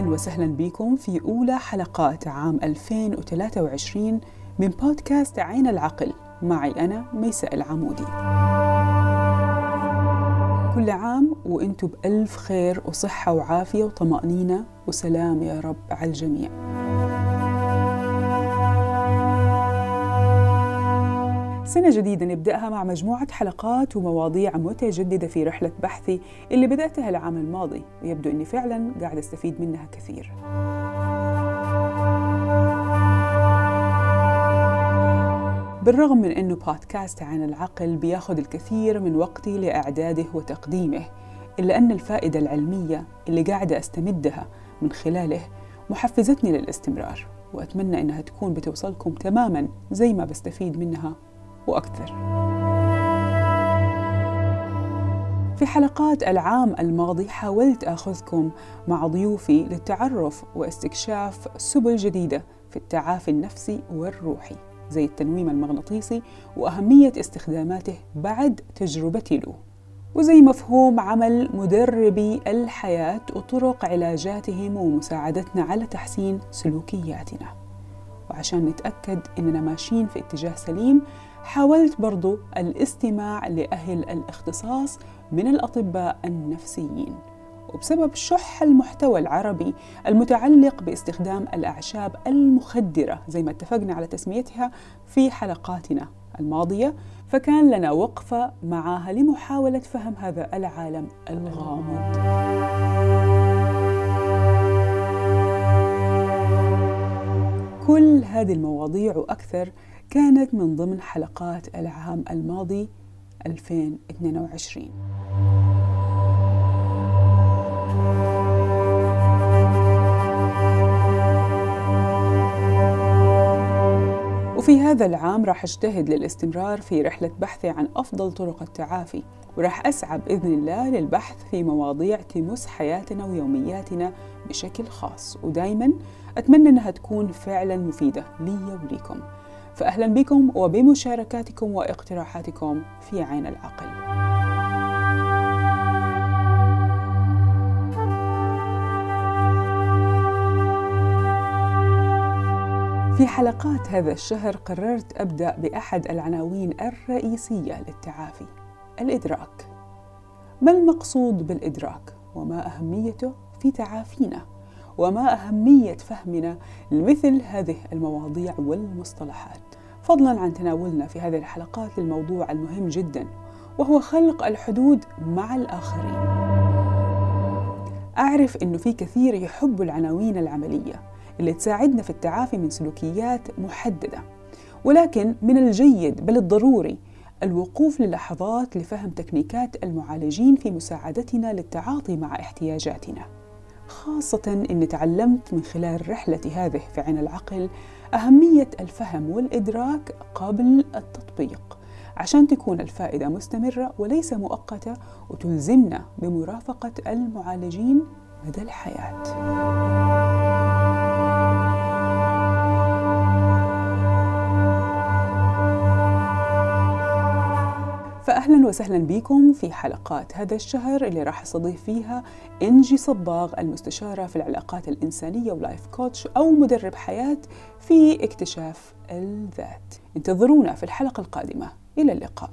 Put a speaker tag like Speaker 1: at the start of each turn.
Speaker 1: وسهلا بكم في أولى حلقات عام 2023 من بودكاست عين العقل. معي أنا ميساء العمودي. كل عام وإنتم بألف خير وصحة وعافية وطمأنينة وسلام يا رب على الجميع. سنة جديدة نبدأها مع مجموعة حلقات ومواضيع متجددة في رحلة بحثي اللي بدأتها العام الماضي ويبدو أني فعلا قاعدة أستفيد منها كثير. بالرغم من أنه بودكاست عن العقل بياخذ الكثير من وقتي لإعداده وتقديمه إلا أن الفائدة العلمية اللي قاعدة أستمدها من خلاله محفزتني للاستمرار وأتمنى أنها تكون بتوصلكم تماما زي ما بستفيد منها وأكثر. في حلقات العام الماضي حاولت آخذكم مع ضيوفي للتعرف واستكشاف سبل جديدة في التعافي النفسي والروحي زي التنويم المغناطيسي وأهمية استخداماته بعد تجربتي له. وزي مفهوم عمل مدربي الحياة وطرق علاجاتهم ومساعدتنا على تحسين سلوكياتنا. وعشان نتأكد إننا ماشيين في اتجاه سليم حاولت برضو الاستماع لأهل الاختصاص من الأطباء النفسيين. وبسبب شح المحتوى العربي المتعلق باستخدام الأعشاب المخدرة زي ما اتفقنا على تسميتها في حلقاتنا الماضية فكان لنا وقفة معها لمحاولة فهم هذا العالم الغامض. هذه المواضيع وأكثر كانت من ضمن حلقات العام الماضي 2022 وفي هذا العام راح أجتهد للاستمرار في رحلة بحثي عن أفضل طرق التعافي وراح أسعى بإذن الله للبحث في مواضيع تمس حياتنا ويومياتنا بشكل خاص. ودايما أتمنى أنها تكون فعلا مفيدة لي وليكم. فأهلا بكم وبمشاركاتكم واقتراحاتكم في عين العقل. في حلقات هذا الشهر قررت أبدأ بأحد العناوين الرئيسية للتعافي. الإدراك. ما المقصود بالإدراك؟ وما أهميته في تعافينا وما أهمية فهمنا لمثل هذه المواضيع والمصطلحات؟ فضلا عن تناولنا في هذه الحلقات للموضوع المهم جدا وهو خلق الحدود مع الآخرين. أعرف أنه في كثير يحبوا العناوين العملية اللي تساعدنا في التعافي من سلوكيات محددة ولكن من الجيد بل الضروري الوقوف للحظات لفهم تكنيكات المعالجين في مساعدتنا للتعاطي مع احتياجاتنا خاصة أني تعلمت من خلال رحلتي هذه في عين العقل أهمية الفهم والإدراك قبل التطبيق عشان تكون الفائدة مستمرة وليس مؤقتة وتلزمنا بمرافقة المعالجين مدى الحياة. فأهلا وسهلا بكم في حلقات هذا الشهر اللي راح أستضيف فيها إنجي صباغ المستشارة في العلاقات الإنسانية ولايف كوتش أو مدرب حياة في اكتشاف الذات. انتظرونا في الحلقة القادمة. إلى اللقاء.